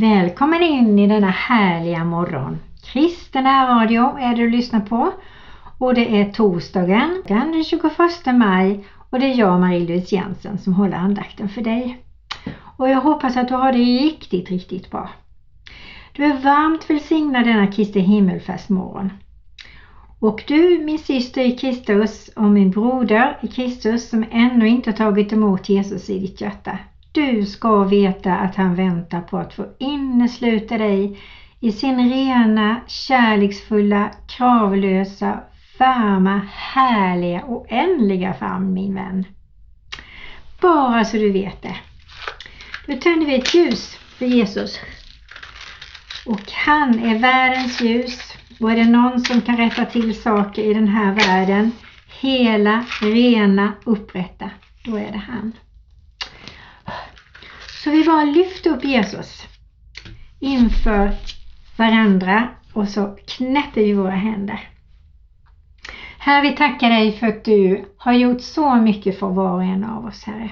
Välkommen in i denna härliga morgon. Kristen radio är det du lyssnar på och det är torsdagen den 21 maj och det är jag Marie-Louise Jensen som håller andakten för dig. Och jag hoppas att du har det riktigt, riktigt bra. Du är varmt välsignad denna Kristi himmelfärdsmorgon. Och du, min syster i Kristus och min broder i Kristus som ännu inte tagit emot Jesus i ditt hjärta. Du ska veta att han väntar på att få innesluta dig i sin rena, kärleksfulla, kravlösa, varma, härliga, oändliga famn min vän. Bara så du vet det. Nu tänder vi ett ljus för Jesus. Och han är världens ljus. Och är det någon som kan rätta till saker i den här världen, hela, rena, upprätta, då är det han. Så vi bara lyfter upp Jesus inför varandra och så knäpper vi våra händer. Herre, vi tackar dig för att du har gjort så mycket för var och en av oss, Herre.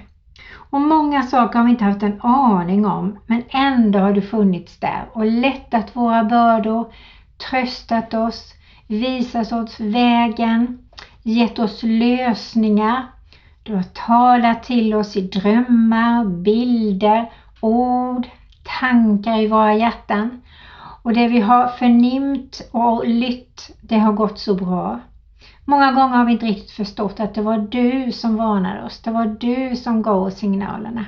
Och många saker har vi inte haft en aning om, men ändå har du funnits där och lättat våra bördor, tröstat oss, visat oss vägen, gett oss lösningar. Du har talat till oss i drömmar, bilder, ord, tankar i våra hjärtan. Och det vi har förnimt och lytt, det har gått så bra. Många gånger har vi inte riktigt förstått att det var du som varnade oss. Det var du som gav oss signalerna.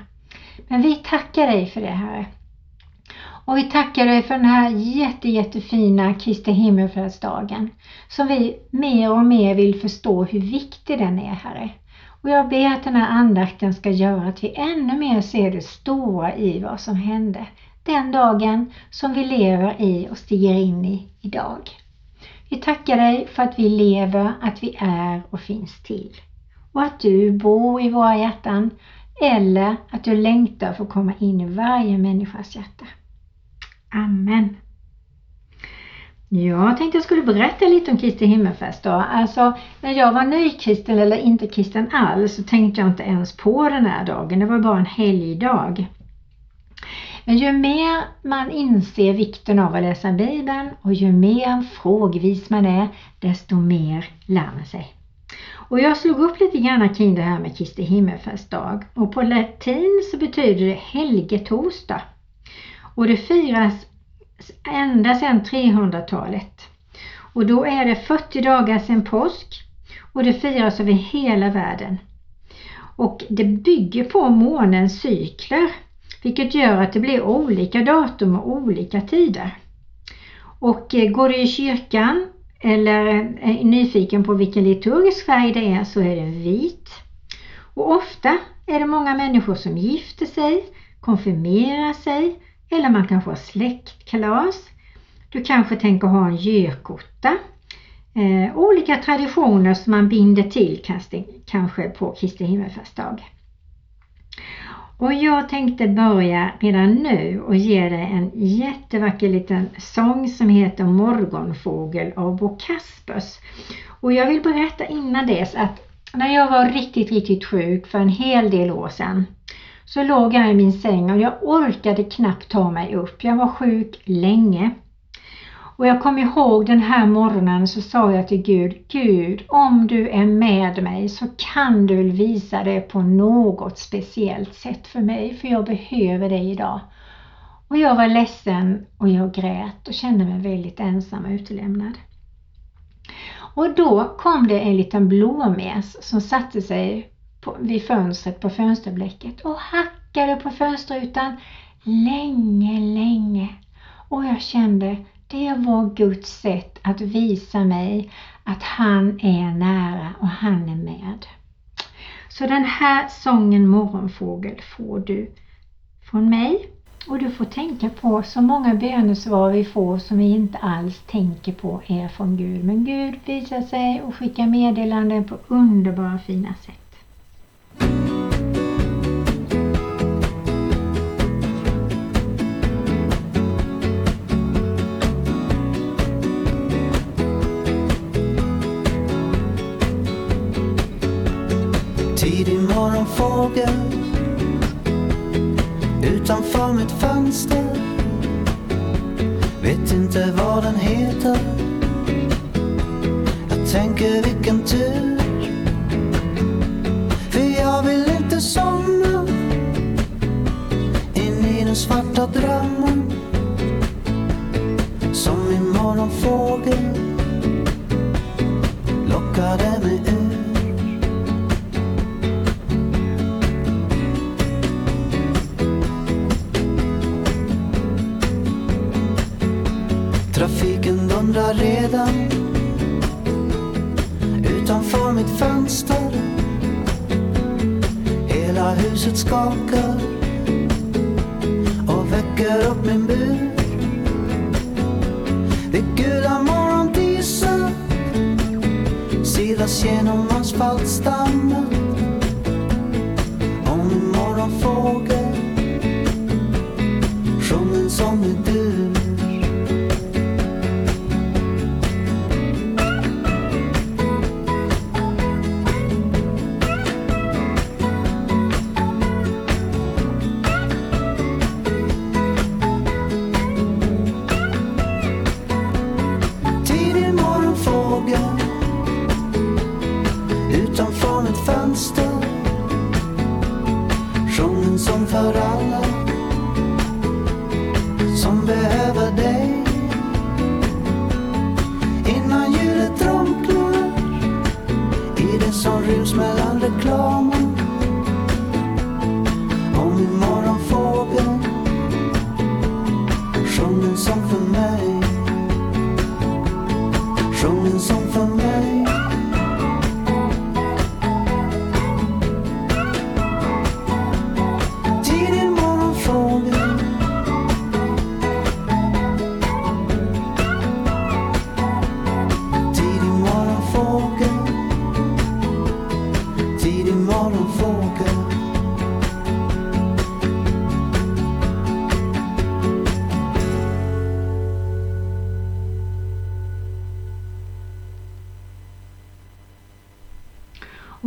Men vi tackar dig för det Herre. Och vi tackar dig för den här jätte, jättefina Kristi himmelfärdsdagen som vi mer och mer vill förstå hur viktig den är Herre. Och jag ber att den här andakten ska göra att vi ännu mer ser det stora i vad som hände den dagen som vi lever i och stiger in i idag. Vi tackar dig för att vi lever, att vi är och finns till. Och att du bor i våra hjärtan eller att du längtar för att komma in i varje människas hjärta. Amen. Jag tänkte jag skulle berätta lite om Kristi himmelfärdsdag. Alltså när jag var nykristen eller inte kristen alls så tänkte jag inte ens på den här dagen. Det var bara en helgdag. Men ju mer man inser vikten av att läsa Bibeln och ju mer frågvis man är, desto mer lär man sig. Och jag slog upp lite grann kring det här med Kristi himmelsfärdsdag och på latin så betyder det helgetorsdag. Och det firas ända sedan 300-talet. Och då är det 40 dagar sedan påsk och det firas över hela världen. Och det bygger på månens cykler vilket gör att det blir olika datum och olika tider. Och eh, går du i kyrkan eller eh, är nyfiken på vilken liturgisk färg det är så är det vit. Och ofta är det många människor som gifter sig, konfirmerar sig eller man kanske har släktkalas. Du kanske tänker ha en gökotta. Eh, olika traditioner som man binder till kanske på Kristi himmelfärdsdag. Och jag tänkte börja redan nu och ge dig en jättevacker liten sång som heter Morgonfågel av Bo Kaspers. Och jag vill berätta innan dess att när jag var riktigt, riktigt sjuk för en hel del år sedan så låg jag i min säng och jag orkade knappt ta mig upp. Jag var sjuk länge. Och jag kom ihåg den här morgonen så sa jag till Gud, Gud om du är med mig så kan du visa det på något speciellt sätt för mig för jag behöver dig idag. Och jag var ledsen och jag grät och kände mig väldigt ensam och utelämnad. Och då kom det en liten blåmes som satte sig på, vid fönstret på fönsterblecket och hackade på fönsterrutan länge, länge. Och jag kände det var Guds sätt att visa mig att han är nära och han är med. Så den här sången Morgonfågel får du från mig och du får tänka på så många bönesvar vi får som vi inte alls tänker på är från Gud. Men Gud visar sig och skickar meddelanden på underbara fina sätt. Morgonfågel utanför mitt fönster Vet inte vad den heter. Jag tänker vilken tur. För jag vill inte somna in i den svarta drömmen. Som en morgonfågel redan utanför mitt fönster. Hela huset skakar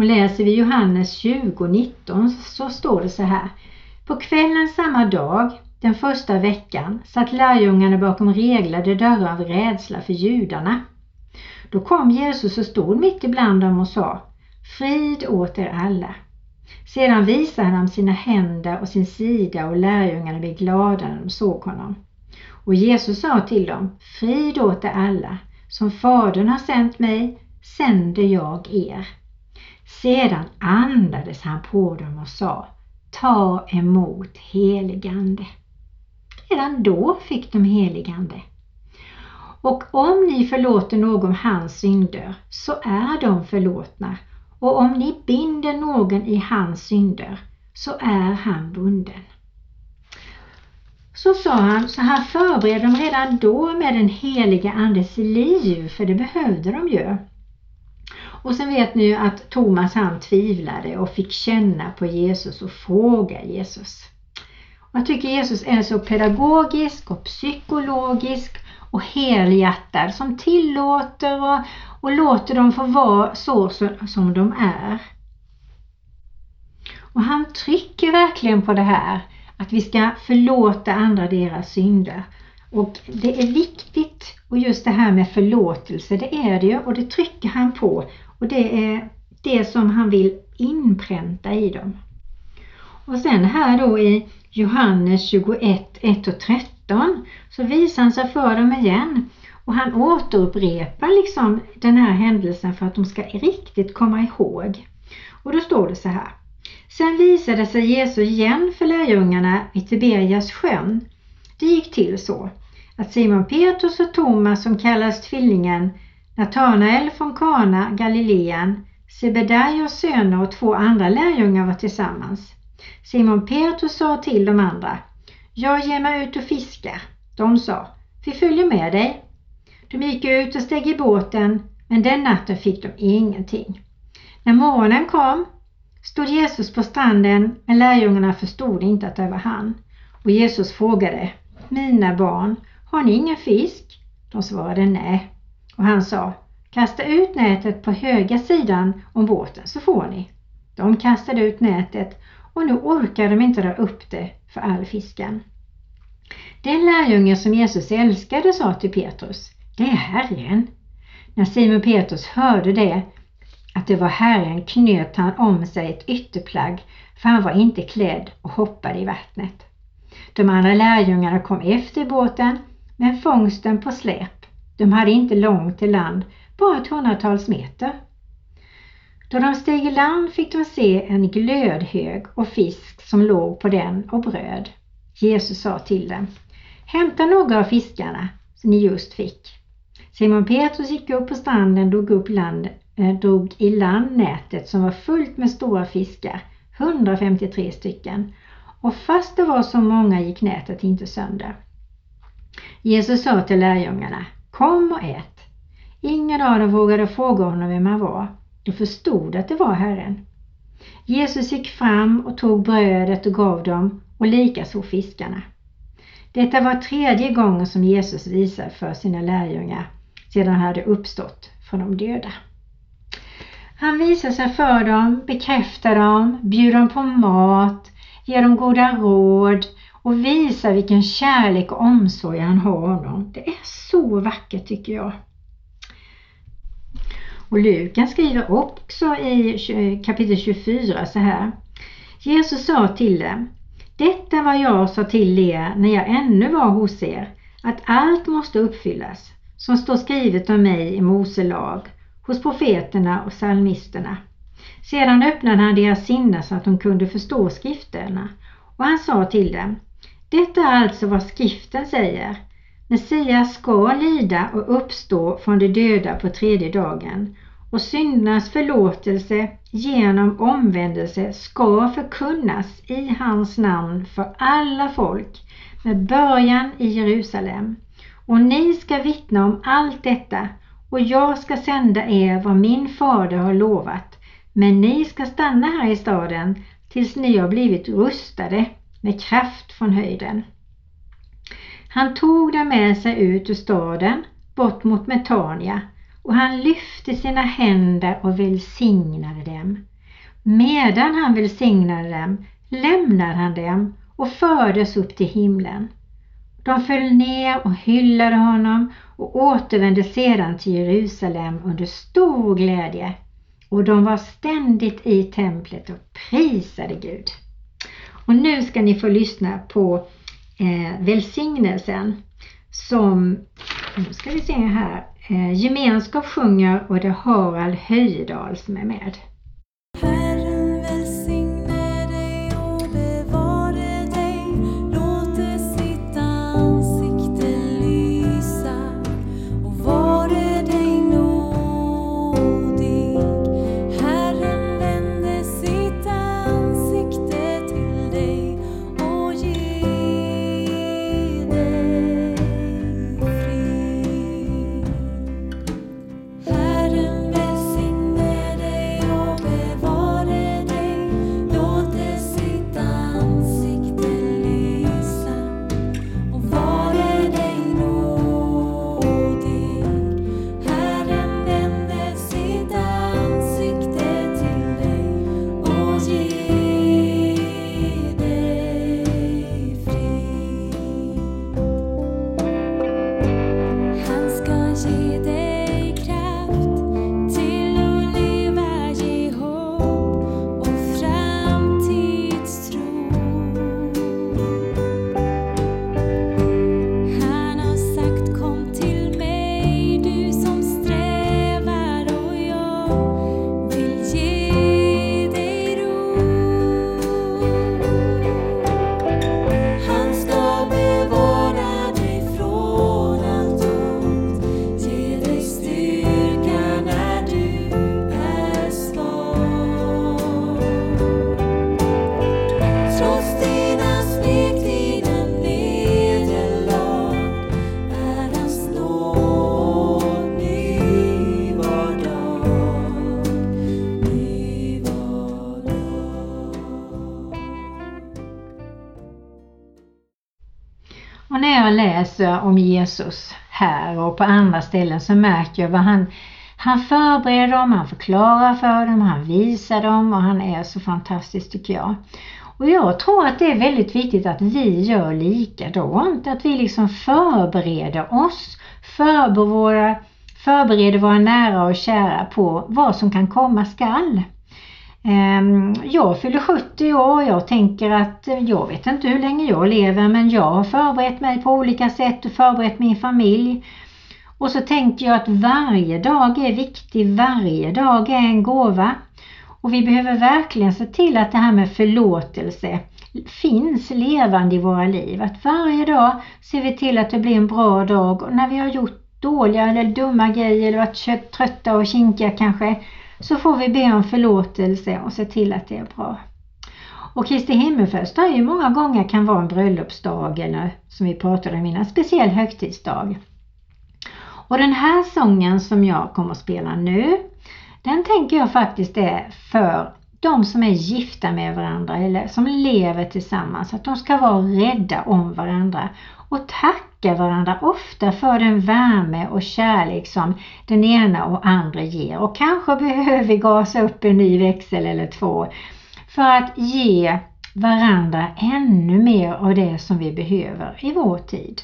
Och läser vi Johannes 20.19 så står det så här. På kvällen samma dag, den första veckan, satt lärjungarna bakom reglade dörrar av rädsla för judarna. Då kom Jesus och stod mitt ibland dem och sa Frid åt er alla. Sedan visade han dem sina händer och sin sida och lärjungarna blev glada när de såg honom. Och Jesus sa till dem Frid åt er alla. Som Fadern har sänt mig sänder jag er. Sedan andades han på dem och sa Ta emot heligande. Redan då fick de heligande. Och om ni förlåter någon hans synder så är de förlåtna. Och om ni binder någon i hans synder så är han bunden. Så sa han, så han förberedde dem redan då med den heliga andes liv, för det behövde de ju. Och sen vet ni ju att Thomas han tvivlade och fick känna på Jesus och fråga Jesus. Och jag tycker Jesus är så pedagogisk och psykologisk och helhjärtad som tillåter och, och låter dem få vara så, så som de är. Och han trycker verkligen på det här att vi ska förlåta andra deras synder. Och det är viktigt och just det här med förlåtelse, det är det ju och det trycker han på och det är det som han vill inpränta i dem. Och sen här då i Johannes 21, 1 och 13 så visar han sig för dem igen och han återupprepar liksom den här händelsen för att de ska riktigt komma ihåg. Och då står det så här. Sen visade sig Jesus igen för lärjungarna vid Tiberias sjön. Det gick till så att Simon Petrus och Thomas som kallas tvillingen, Natanael från Kana, Galileen, Sebedaios söner och två andra lärjungar var tillsammans. Simon Petrus sa till de andra, jag ger mig ut och fiskar. De sa, vi följer med dig. De gick ut och steg i båten, men den natten fick de ingenting. När morgonen kom stod Jesus på stranden, men lärjungarna förstod inte att det var han. Och Jesus frågade, mina barn, har ni ingen fisk? De svarade nej. Och han sa, kasta ut nätet på höga sidan om båten så får ni. De kastade ut nätet och nu orkar de inte dra upp det för all fisken. Den lärjunge som Jesus älskade sa till Petrus, det är Herren. När Simon Petrus hörde det, att det var Herren, knöt han om sig ett ytterplagg, för han var inte klädd och hoppade i vattnet. De andra lärjungarna kom efter båten med fångsten på släp. De hade inte långt till land, bara ett hundratals meter. Då de steg i land fick de se en glödhög och fisk som låg på den och bröd. Jesus sa till dem, hämta några av fiskarna som ni just fick. Simon Petrus gick upp på stranden, drog, upp land, eh, drog i land nätet som var fullt med stora fiskar, 153 stycken. Och fast det var så många gick nätet inte sönder. Jesus sa till lärjungarna, kom och ät. Ingen av dem vågade fråga honom vem han var. De förstod att det var Herren. Jesus gick fram och tog brödet och gav dem och likaså fiskarna. Detta var tredje gången som Jesus visade för sina lärjungar sedan han hade uppstått från de döda. Han visar sig för dem, bekräftar dem, bjuder dem på mat, ger dem goda råd och visar vilken kärlek och omsorg han har om dem. Det är så vackert tycker jag. Och Lukas skriver också i kapitel 24 så här. Jesus sa till dem, detta var jag sa till er när jag ännu var hos er, att allt måste uppfyllas som står skrivet om mig i Mose lag, hos profeterna och psalmisterna. Sedan öppnade han deras sinnen så att de kunde förstå skrifterna och han sa till dem, detta är alltså vad skriften säger. Messias ska lida och uppstå från de döda på tredje dagen och syndernas förlåtelse genom omvändelse ska förkunnas i hans namn för alla folk med början i Jerusalem. Och ni ska vittna om allt detta och jag ska sända er vad min fader har lovat. Men ni ska stanna här i staden tills ni har blivit rustade med kraft från höjden. Han tog dem med sig ut ur staden bort mot Metania och han lyfte sina händer och välsignade dem. Medan han välsignade dem lämnade han dem och fördes upp till himlen. De föll ner och hyllade honom och återvände sedan till Jerusalem under stor glädje. Och de var ständigt i templet och prisade Gud. Och nu ska ni få lyssna på eh, välsignelsen som, nu ska vi se här, eh, Gemenskap sjunger och det är Harald Höjdahl som är med. Och när jag läser om Jesus här och på andra ställen så märker jag vad han, han förbereder dem, han förklarar för dem, han visar dem och han är så fantastisk tycker jag. Och jag tror att det är väldigt viktigt att vi gör likadant, att vi liksom förbereder oss, förbereder våra, förbereder våra nära och kära på vad som kan komma skall. Ehm, jag fyller 70 år och jag tänker att eh, jag vet inte hur länge jag lever men jag har förberett mig på olika sätt och förberett min familj. Och så tänker jag att varje dag är viktig, varje dag är en gåva. Och vi behöver verkligen se till att det här med förlåtelse finns levande i våra liv. Att varje dag ser vi till att det blir en bra dag och när vi har gjort dåliga eller dumma grejer eller varit trötta och kinkiga kanske så får vi be om förlåtelse och se till att det är bra. Och Kristi himmelsfärdsdag är ju många gånger kan vara en bröllopsdag eller som vi pratade om innan, en speciell högtidsdag. Och den här sången som jag kommer att spela nu, den tänker jag faktiskt är för de som är gifta med varandra eller som lever tillsammans, att de ska vara rädda om varandra och tacka varandra ofta för den värme och kärlek som den ena och andra ger. Och kanske behöver vi gasa upp en ny växel eller två för att ge varandra ännu mer av det som vi behöver i vår tid.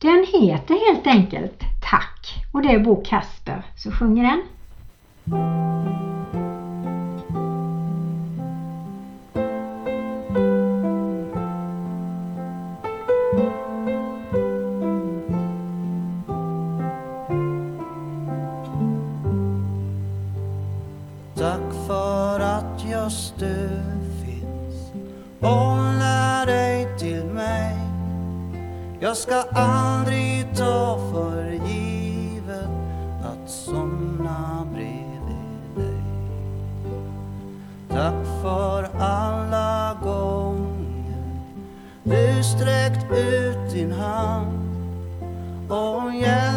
Den heter helt enkelt Tack och det är Bo Kasper som sjunger den. Tack för att just du finns. Håller dig till mig. Jag ska aldrig ta för givet att somna bredvid dig. Tack för alla gånger du sträckt ut din hand. Och hjälpt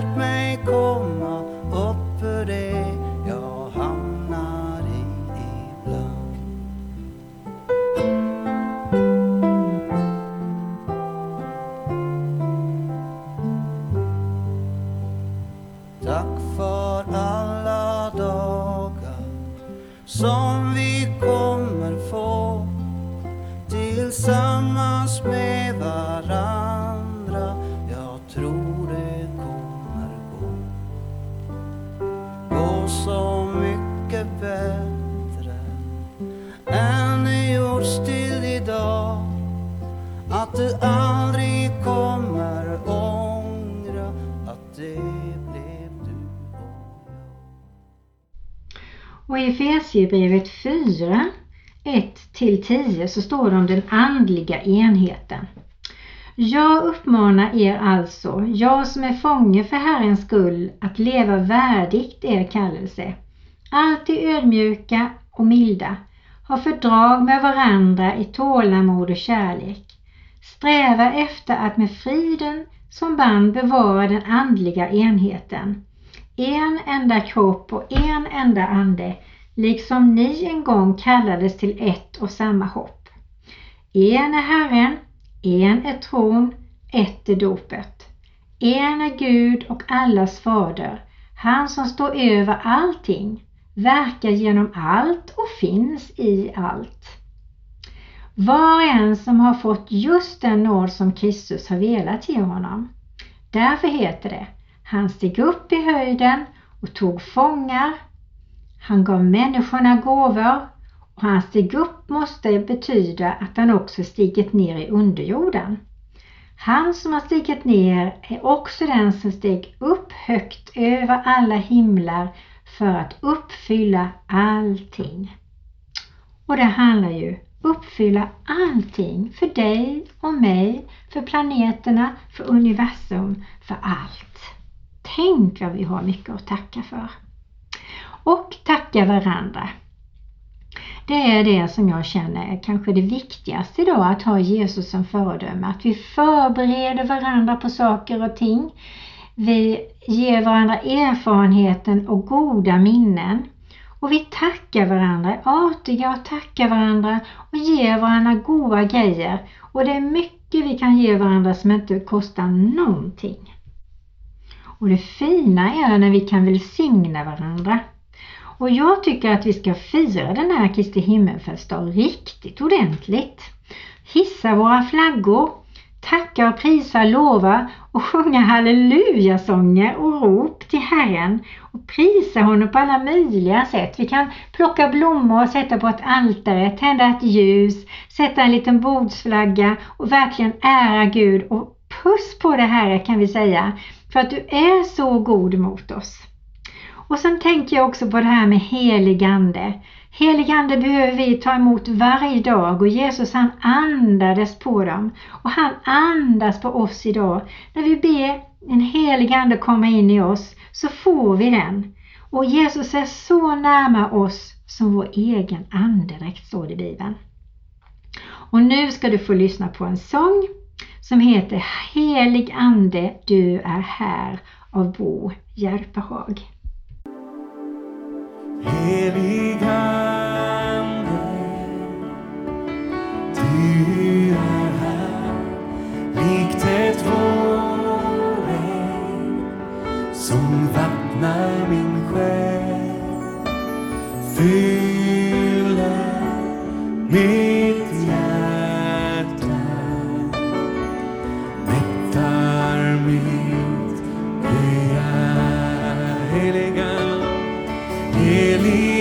mycket bättre än det gjorts till idag. Att du aldrig kommer ångra att det blev du och jag. Och i Efesierbrevet 4, 1-10 så står det om den andliga enheten. Jag uppmanar er alltså, jag som är fånge för Herrens skull, att leva värdigt er kallelse. Alltid ödmjuka och milda. Ha fördrag med varandra i tålamod och kärlek. Sträva efter att med friden som band bevara den andliga enheten. En enda kropp och en enda ande, liksom ni en gång kallades till ett och samma hopp. En är Herren, en är tron, ett är dopet. En är Gud och allas fader, han som står över allting, verkar genom allt och finns i allt. Var och en som har fått just den nåd som Kristus har velat ge honom. Därför heter det, han steg upp i höjden och tog fångar. Han gav människorna gåvor och han steg upp måste betyda att han också stigit ner i underjorden. Han som har stigit ner är också den som steg upp högt över alla himlar för att uppfylla allting. Och det handlar ju uppfylla allting för dig och mig, för planeterna, för universum, för allt. Tänk vad vi har mycket att tacka för. Och tacka varandra. Det är det som jag känner är kanske det viktigaste idag, att ha Jesus som föredöme. Att vi förbereder varandra på saker och ting. Vi ger varandra erfarenheten och goda minnen. Och vi tackar varandra, är artiga och tackar varandra och ger varandra goda grejer. Och det är mycket vi kan ge varandra som inte kostar någonting. Och det fina är när vi kan välsigna varandra. Och jag tycker att vi ska fira den här Kristi himmelfärdsdag riktigt ordentligt. Hissa våra flaggor, tacka och prisa, lova och sjunga hallelujasånger och rop till Herren och prisa honom på alla möjliga sätt. Vi kan plocka blommor och sätta på ett altare, tända ett ljus, sätta en liten bordsflagga och verkligen ära Gud och puss på det Herre kan vi säga för att du är så god mot oss. Och sen tänker jag också på det här med helig ande. Helig ande behöver vi ta emot varje dag och Jesus han andades på dem och han andas på oss idag. När vi ber en helig ande komma in i oss så får vi den. Och Jesus är så närma oss som vår egen andedräkt står det i Bibeln. Och nu ska du få lyssna på en sång som heter Helig Ande, du är här av Bo Järpehag. Helig Ande, du Helig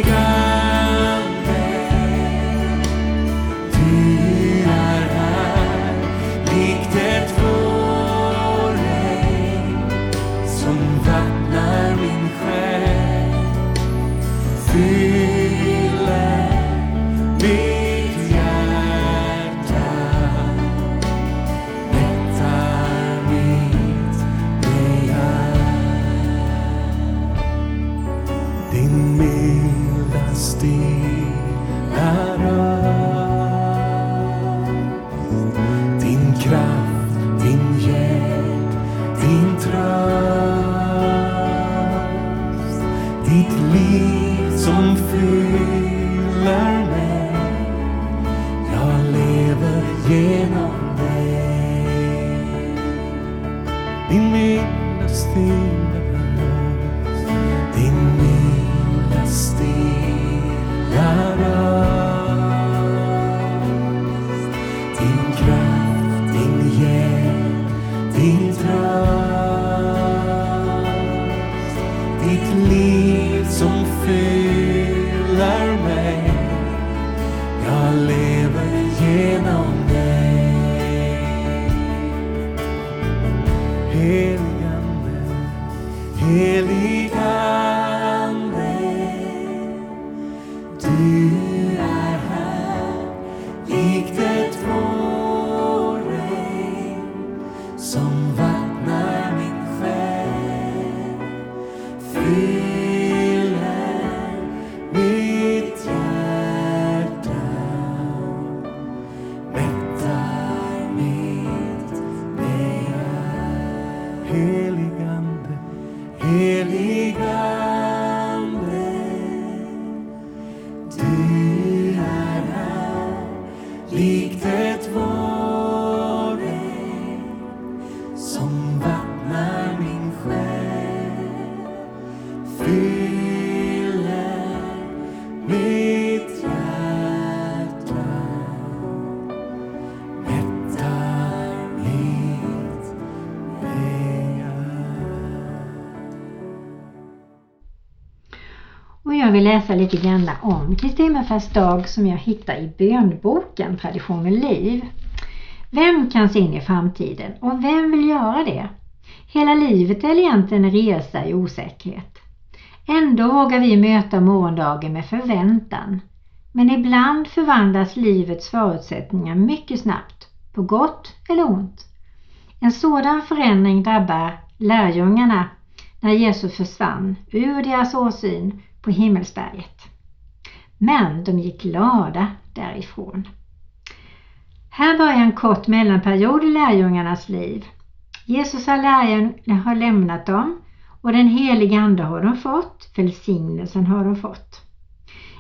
Din milda stilla röst Din milda stilla röst läsa lite grann om Kristi dag som jag hittar i bönboken Tradition och liv. Vem kan se in i framtiden och vem vill göra det? Hela livet är egentligen en resa i osäkerhet. Ändå vågar vi möta morgondagen med förväntan. Men ibland förvandlas livets förutsättningar mycket snabbt, på gott eller ont. En sådan förändring drabbar lärjungarna när Jesus försvann ur deras åsyn på himmelsberget. Men de gick glada därifrån. Här börjar en kort mellanperiod i lärjungarnas liv. Jesus har, lärjungarna har lämnat dem och den heliga Ande har de fått, välsignelsen har de fått.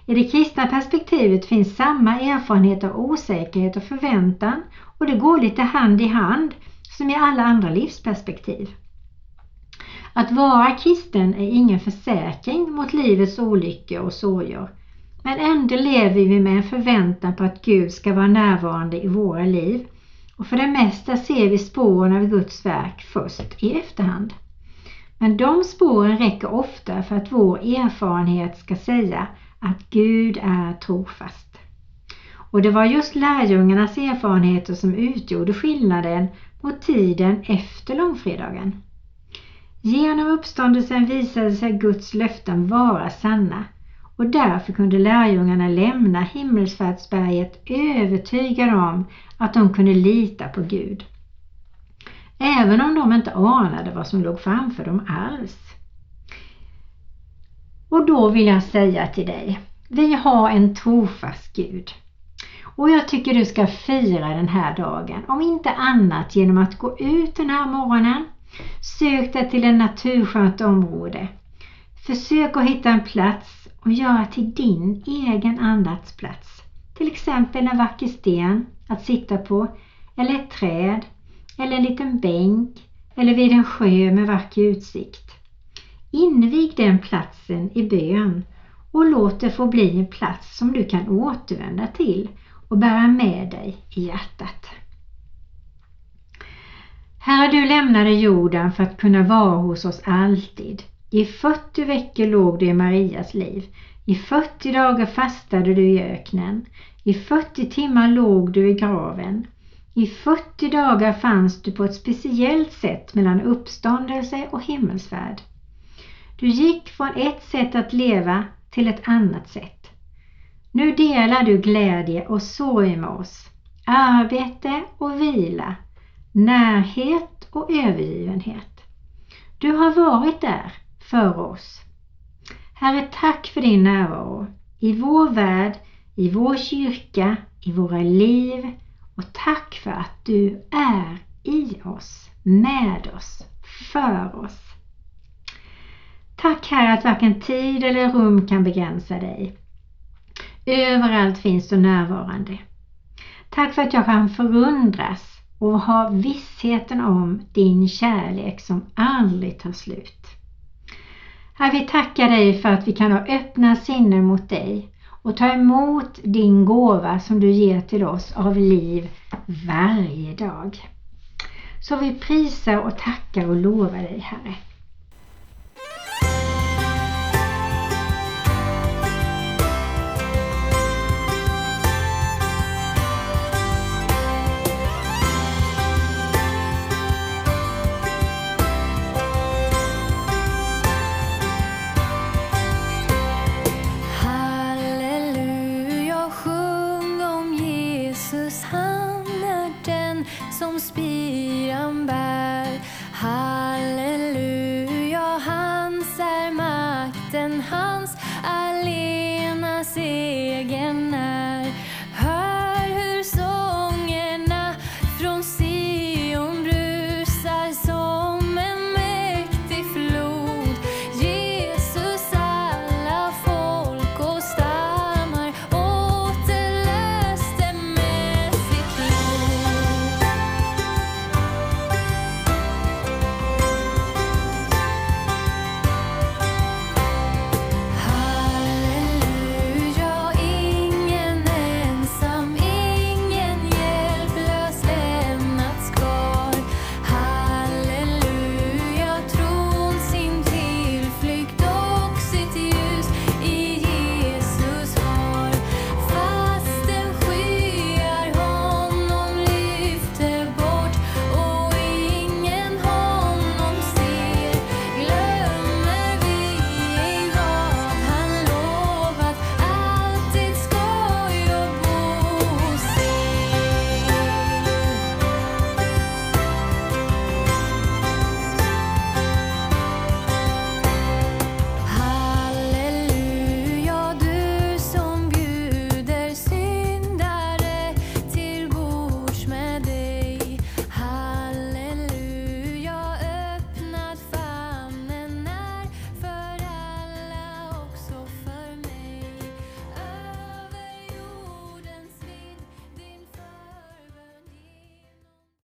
I det kristna perspektivet finns samma erfarenhet av osäkerhet och förväntan och det går lite hand i hand som i alla andra livsperspektiv. Att vara kristen är ingen försäkring mot livets olyckor och sorger. Men ändå lever vi med en förväntan på att Gud ska vara närvarande i våra liv. Och för det mesta ser vi spåren av Guds verk först i efterhand. Men de spåren räcker ofta för att vår erfarenhet ska säga att Gud är trofast. Och det var just lärjungarnas erfarenheter som utgjorde skillnaden mot tiden efter långfredagen. Genom uppståndelsen visade sig Guds löften vara sanna och därför kunde lärjungarna lämna himmelsfärdsberget övertygade om att de kunde lita på Gud. Även om de inte anade vad som låg framför dem alls. Och då vill jag säga till dig, vi har en trofast Gud. Och jag tycker du ska fira den här dagen, om inte annat genom att gå ut den här morgonen. Sök dig till ett naturskönt område. Försök att hitta en plats och göra till din egen andaktsplats. Till exempel en vacker sten att sitta på, eller ett träd, eller en liten bänk, eller vid en sjö med vacker utsikt. Invig den platsen i bön och låt det få bli en plats som du kan återvända till och bära med dig i hjärtat. Herre, du lämnade jorden för att kunna vara hos oss alltid. I 40 veckor låg du i Marias liv. I 40 dagar fastade du i öknen. I 40 timmar låg du i graven. I 40 dagar fanns du på ett speciellt sätt mellan uppståndelse och himmelsfärd. Du gick från ett sätt att leva till ett annat sätt. Nu delar du glädje och sorg med oss, arbete och vila, närhet och övergivenhet. Du har varit där för oss. Herre, tack för din närvaro i vår värld, i vår kyrka, i våra liv och tack för att du är i oss, med oss, för oss. Tack Herre att varken tid eller rum kan begränsa dig. Överallt finns du närvarande. Tack för att jag kan förundras och ha vissheten om din kärlek som aldrig tar slut. Herre, vi tackar dig för att vi kan ha öppna sinnen mot dig och ta emot din gåva som du ger till oss av liv varje dag. Så vi prisar och tackar och lovar dig Herre.